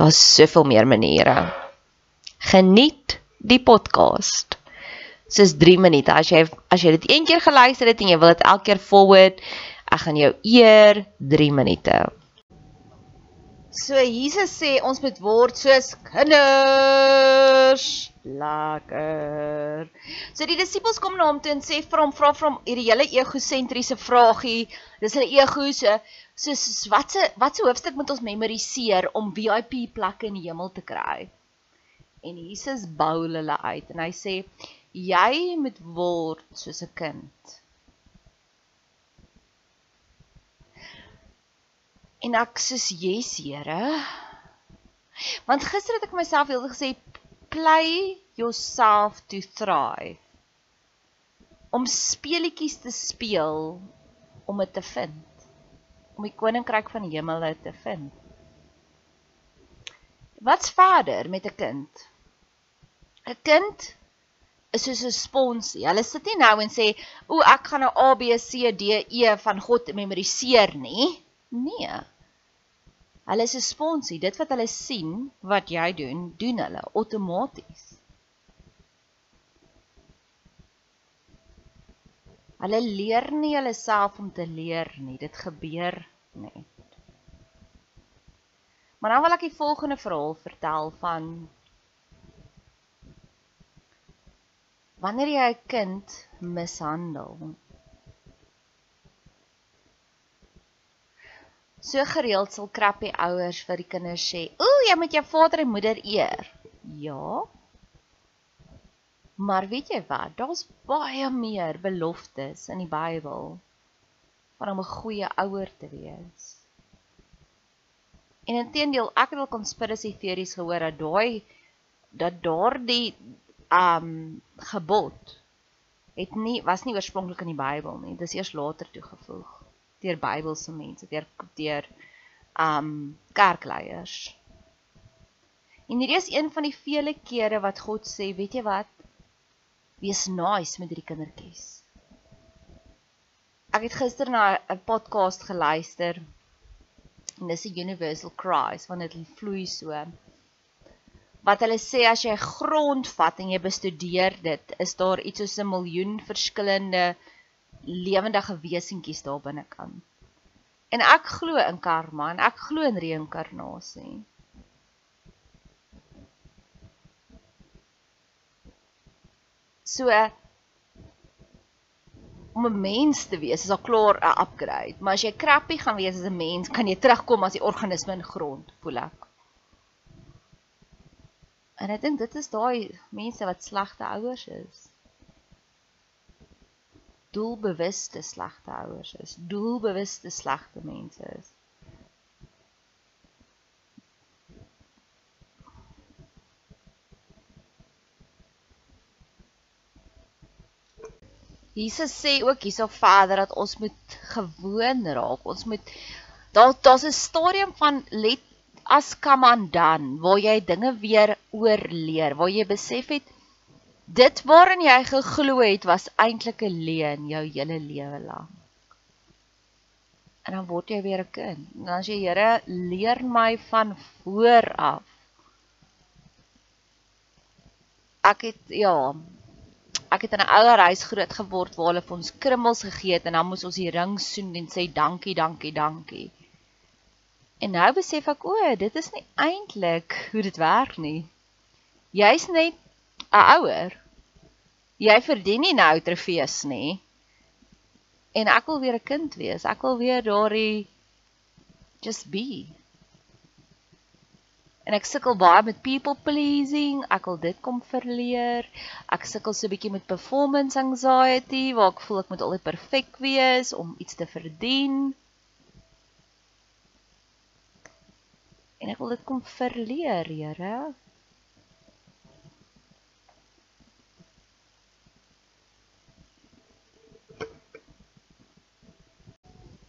Daar's soveel meer maniere. Geniet die podcast. Dis 3 minute. As jy as jy dit een keer geluister het en jy wil dit elke keer forward, ek gaan jou eer 3 minute. So Jesus sê ons moet word soos kinders. Lekker. So die disippels kom na hom toe en sê vir hom vra vir hom hierdie hele egosentriese vragie. Dis 'n ego so soos watse watse hoofstuk moet ons memoriseer om VIP plekke in die hemel te kry? En Jesus bou hulle uit en hy sê jy moet word soos 'n kind. En ek sê yes, Here. Want gister het ek myself heel gesê play yourself to thrive. Om speletjies te speel om dit te vind om die koninkryk van die hemele te vind. Wat's verder met 'n kind? 'n Kind is soos 'n sponsie. Hulle sit nie nou en sê, "O, ek gaan nou A B C D E van God memoriseer nie." Nee. Hulle is 'n sponsie. Dit wat hulle sien wat jy doen, doen hulle outomaties. Hulle leer nie hulle self om te leer nie. Dit gebeur net. Maar nou wil ek die volgende verhaal vertel van wanneer jy 'n kind mishandel. So gereeld sal krappie ouers vir die kinders sê: "Ooh, jy moet jou vader en moeder eer." Ja, Maar weet jy wat? Daar's baie meer beloftes in die Bybel van om 'n goeie ouer te wees. En intedeel, ek het al konspirasie teorieë gehoor dat daai dat daardie um gebod het nie was nie oorspronklik in die Bybel nie. Dit is eers later toegevoeg deur Bybelse mense, deur deur um kerkleiers. En hierdie is een van die vele kere wat God sê, weet jy wat? Wees nice met hierdie kindertjies. Ek het gister na 'n podcast geluister. En dis 'n universal cries want dit vloei so. Wat hulle sê as jy grond vat en jy bestudeer dit, is daar iets soos 'n miljoen verskillende lewendige wesentjies daar binne kan. En ek glo in karma en ek glo in reïnkarnasie. So om 'n mens te wees is al klaar 'n upgrade, maar as jy crappy gaan wees as 'n mens, kan jy terugkom as die organisme in grond, voel ek. En ek dink dit is daai mense wat slegte ouers is doelbewuste slegte ouers is, doelbewuste slegte mense is. Jesus sê ook hierso verder dat ons moet gewoon raak. Ons moet daar daar's 'n stadium van let as come undone waar jy dinge weer oorleer, waar jy besef het Dit waarin jy geglo het was eintlik 'n leuen jou hele lewe lank. En dan word jy weer 'n kind. En dan sê Here, leer my van voor af. Ek het ja, ek het in 'n ouer huis groot geword waar hulle vir ons krummels gegee het en dan moes ons die ring soen en sê dankie, dankie, dankie. En nou besef ek o, dit is nie eintlik hoe dit werk nie. Jy's net 'n ouer. Jy verdien nie nou trofees nie. En ek wil weer 'n kind wees. Ek wil weer daardie just be. En ek sukkel baie met people pleasing. Ek wil dit kom verleer. Ek sukkel so 'n bietjie met performance anxiety waar ek voel ek moet altyd perfek wees om iets te verdien. En ek wil dit kom verleer, Here.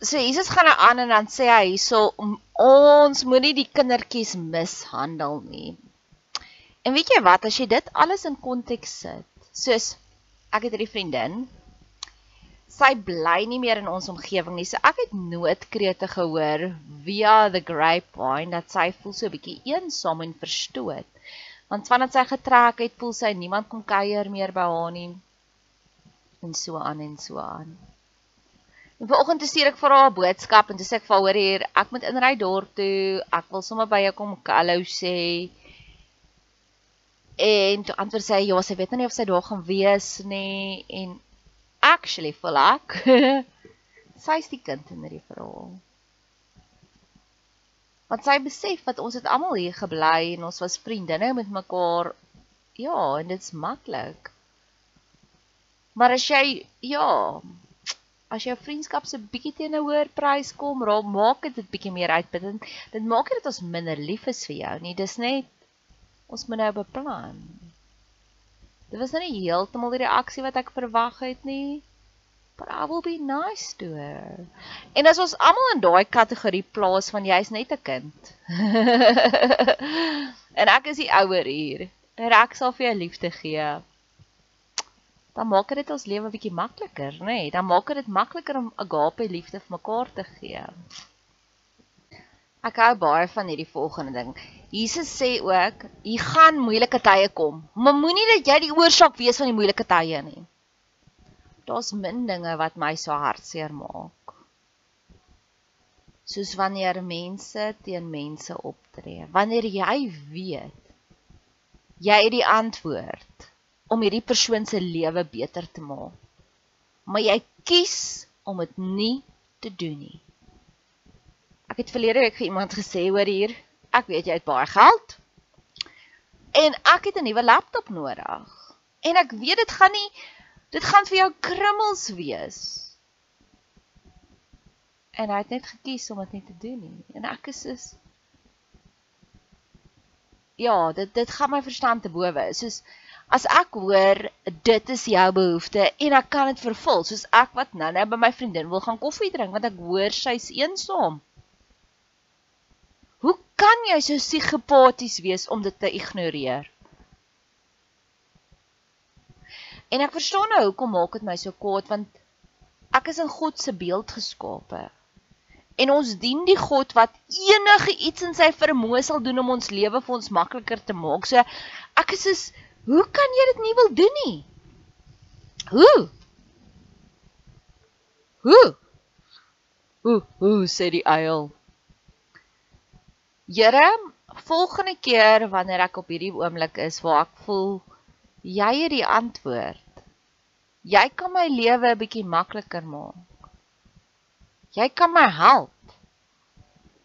So Jesus gaan nou aan en dan sê hy hierso ons moenie die kindertjies mishandel nie. En weet jy wat as jy dit alles in konteks sit, soos ek het 'n vriendin sy bly nie meer in ons omgewing nie. So ek het noodkrete gehoor via the grapevine dat sy voel so 'n bietjie eensaam en verstoot. Want vandat sy getrek het, voel sy niemand kom kuier meer by haar nie. En so aan en so aan. En vanoggend stuur ek vir haar 'n boodskap en dis ek vir hoor hier, ek moet inry dorp toe. Ek wil sommer by jou kom hallo sê. En toe antwoord sy, "Ja, sy weet nie of sy daar gaan wees nie." En actually voel ek sy's die kind in hierdie verhaal. Want sy besef dat ons het almal hier gebly en ons was vriendinne met mekaar. Ja, en dit's maklik. Maar as jy ja, as jou vriendskap se bietjie teen 'n hoër prys kom, raak maak dit bietjie meer uitputtend. Dit maak nie dat ons minder lief is vir jou nie. Dis net ons moet nou beplan. Dit was nou nie heeltemal die reaksie wat ek verwag het nie. But I will be nice to her. En as ons almal in daai kategorie plaas van jy's net 'n kind. en ek is die ouer hier. En ek sal vir jou liefde gee dan maak dit ons lewe 'n bietjie makliker, nê? Nee, dan maak dit makliker om agape liefde vir mekaar te gee. Ek hou baie van hierdie volgende ding. Jesus sê ook, hier gaan moeilike tye kom, maar moenie dat jy die oorsaak wees van die moeilike tye nie. Daar's min dinge wat my so hartseer maak. Soos wanneer mense teen mense optree, wanneer jy weet jy het die antwoord om hierdie persoon se lewe beter te maak. Maar jy kies om dit nie te doen nie. Ek het verlede week vir iemand gesê hoor hier, ek weet jy het baie geld en ek het 'n nuwe laptop nodig. En ek weet dit gaan nie dit gaan vir jou krummels wees. En hy het net gekies om dit nie te doen nie. En ek is is Ja, dit dit gaan my verstand te bowe. Soos As ek hoor dit is jou behoefte en ek kan dit vervul, soos ek wat nou-nou by my vriendin wil gaan koffie drink want ek hoor sy's eensaam. kan jy so psigopaties wees om dit te ignoreer? En ek verstaan nou hoekom maak dit my so kwaad want ek is in God se beeld geskape. En ons dien die God wat enige iets in sy vermoë sal doen om ons lewe vir ons makliker te maak. So ek is soos hoe kan jy dit nie wil doen nie? Hoe? Hoe? Hoe, hoe sê die uil? Here, volgende keer wanneer ek op hierdie oomblik is waar ek voel jy het die antwoord. Jy kan my lewe 'n bietjie makliker maak. Jy kan my help.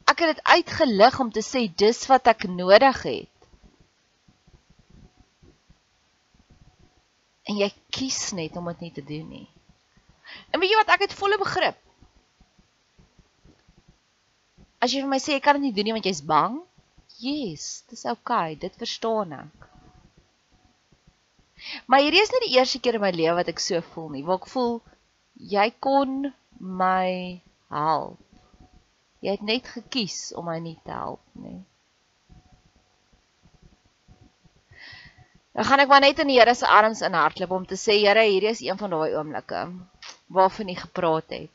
Ek het dit uitgelig om te sê dis wat ek nodig het. En jy kies net om dit nie te doen nie. En weet jy wat, ek het volle begrip. As jy vir my sê ek kan dit nie doen nie want jy's bang, yes, dis okay, dit verstaan ek. Maar hierdie is nie die eerste keer in my lewe wat ek so voel nie. Waar ek voel jy kon my help. Jy het net gekies om my nie te help nie. Dan gaan ek maar net in die Here se arms in hardloop om te sê Here, hierdie is een van daai oomblikke waarvan U gepraat het.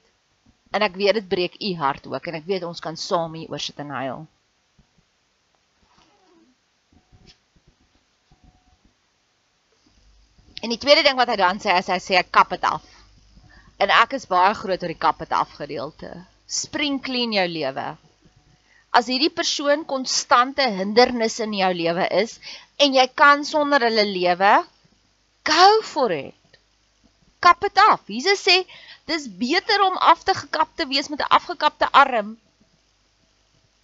En ek weet dit breek U hart ook en ek weet ons kan saam hier oor sit en huil. En die tweede ding wat hy dan sê is hy sê ek kap dit af. En ek is baie groot oor die kap dit af gedeelte. Spring clean jou lewe. As hierdie persoon konstante hindernis in jou lewe is en jy kan sonder hulle lewe, go for it. Kap dit af. Jesus sê dis beter om af te gekap te wees met 'n afgekapte arm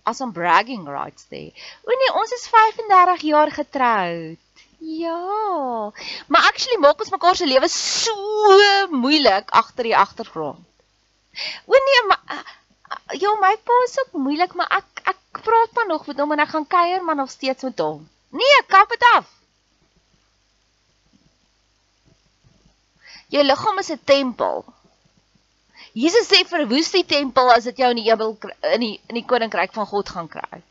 as om bragging rights te hê. O nee, ons is 35 jaar getroud. Ja. Maar actually maak ons mekaar se lewe so moeilik agter die agtergrond. O nee, maar uh, ja, my pa is ook moeilik, maar ek ek praat maar nog met hom en ek gaan kuier maar nog steeds met hom. Nee, kap dit af. Jou liggaam is 'n tempel. Jesus sê verwoes die tempel as dit jou in die hemel in die in die koninkryk van God gaan kry.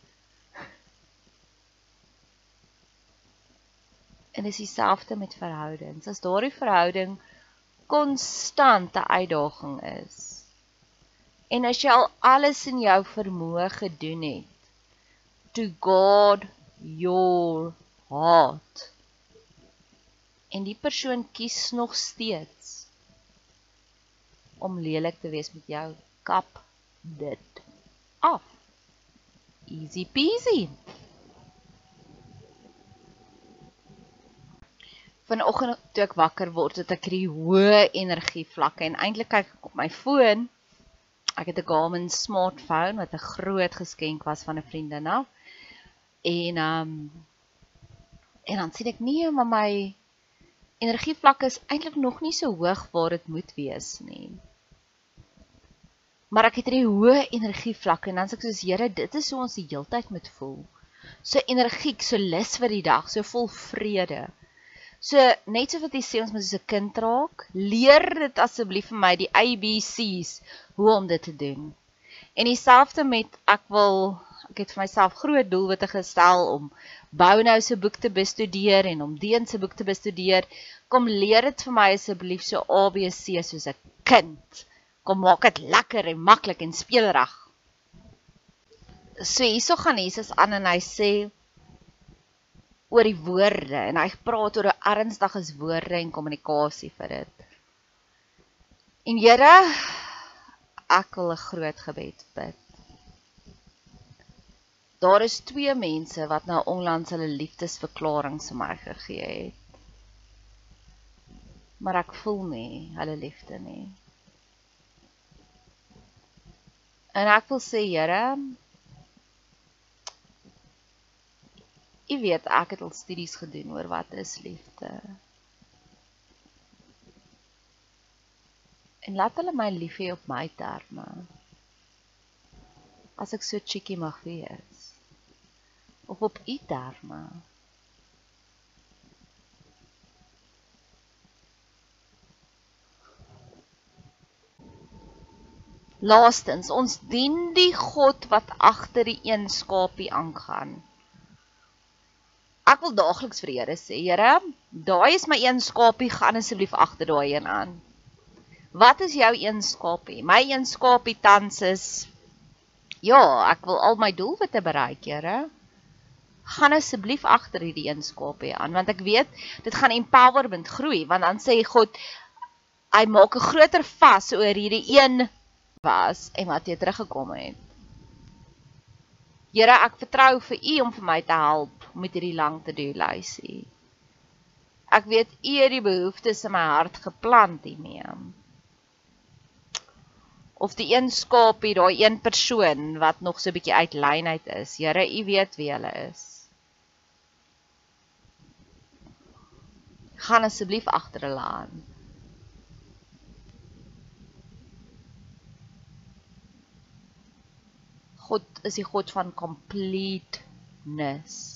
en dis dieselfde met verhoudings. As daardie verhouding konstante uitdaging is. En as jy al alles in jou vermoë gedoen het to God your heart. En die persoon kies nog steeds om lelik te wees met jou, kap dit af. Easy peasy. vanoggend toe ek wakker word, het ek hierdie hoë energie vlakke en eintlik kyk ek op my foon. Ek het 'n Garmin smartphone wat 'n groot geskenk was van 'n vriendin af. En um en dan sien ek nie maar my energievlakke is eintlik nog nie so hoog waar dit moet wees nie. Maar ek het hierdie hoë energievlakke en dan sê ek soos Here, dit is hoe ons die heeltyd moet voel. So energiek, so lus vir die dag, so vol vrede. So net so wat jy sê ons moet so 'n kind raak, leer dit asseblief vir my die ABC's hoe om dit te doen. En dieselfde met ek wil ek het vir myself groot doelwitte gestel om Bounou se boek te bestudeer en om Deen se boek te bestudeer. Kom leer dit vir my asseblief so ABC soos 'n kind. Kom maak dit lekker en maklik en speelerig. So hierso gaan Jesus aan en hy sê oor die woorde en hy praat oor hoe ernstig is woorde en kommunikasie vir dit. En Here, ek wil 'n groot gebed bid. Daar is twee mense wat nou onlangs hulle liefdesverklaring vir my gegee het. Maar ek voel nie hulle liefde nie. En ek wil sê, Here, Jy weet, ek het al studies gedoen oor wat is liefde. En laat hulle my lief hê op my terme. As ek so cheeky mag wees. Of op u terme. Laastens, ons dien die God wat agter die een skapie aangaan. Ek wil daagliks vir die Here sê, Here, daai is my een skapie, gaan asseblief agter daai een aan. Wat is jou een skapie? My een skapie tans is ja, ek wil al my doelwitte bereik, Here. Gaan asseblief agter hierdie een skapie aan, want ek weet dit gaan empowerment groei, want dan sê God hy maak 'n groter vas oor hierdie een was en wat jy teruggekom het. Here, ek vertrou vir U om vir my te help met hierdie lang te doen lysie. Ek weet U het die behoeftes in my hart geplant hiermee. Of die een skapie, daai een persoon wat nog so 'n bietjie uit lyn uit is. Here, U weet wie hulle is. Gaan asseblief agter hulle aan. God is die God van completeness.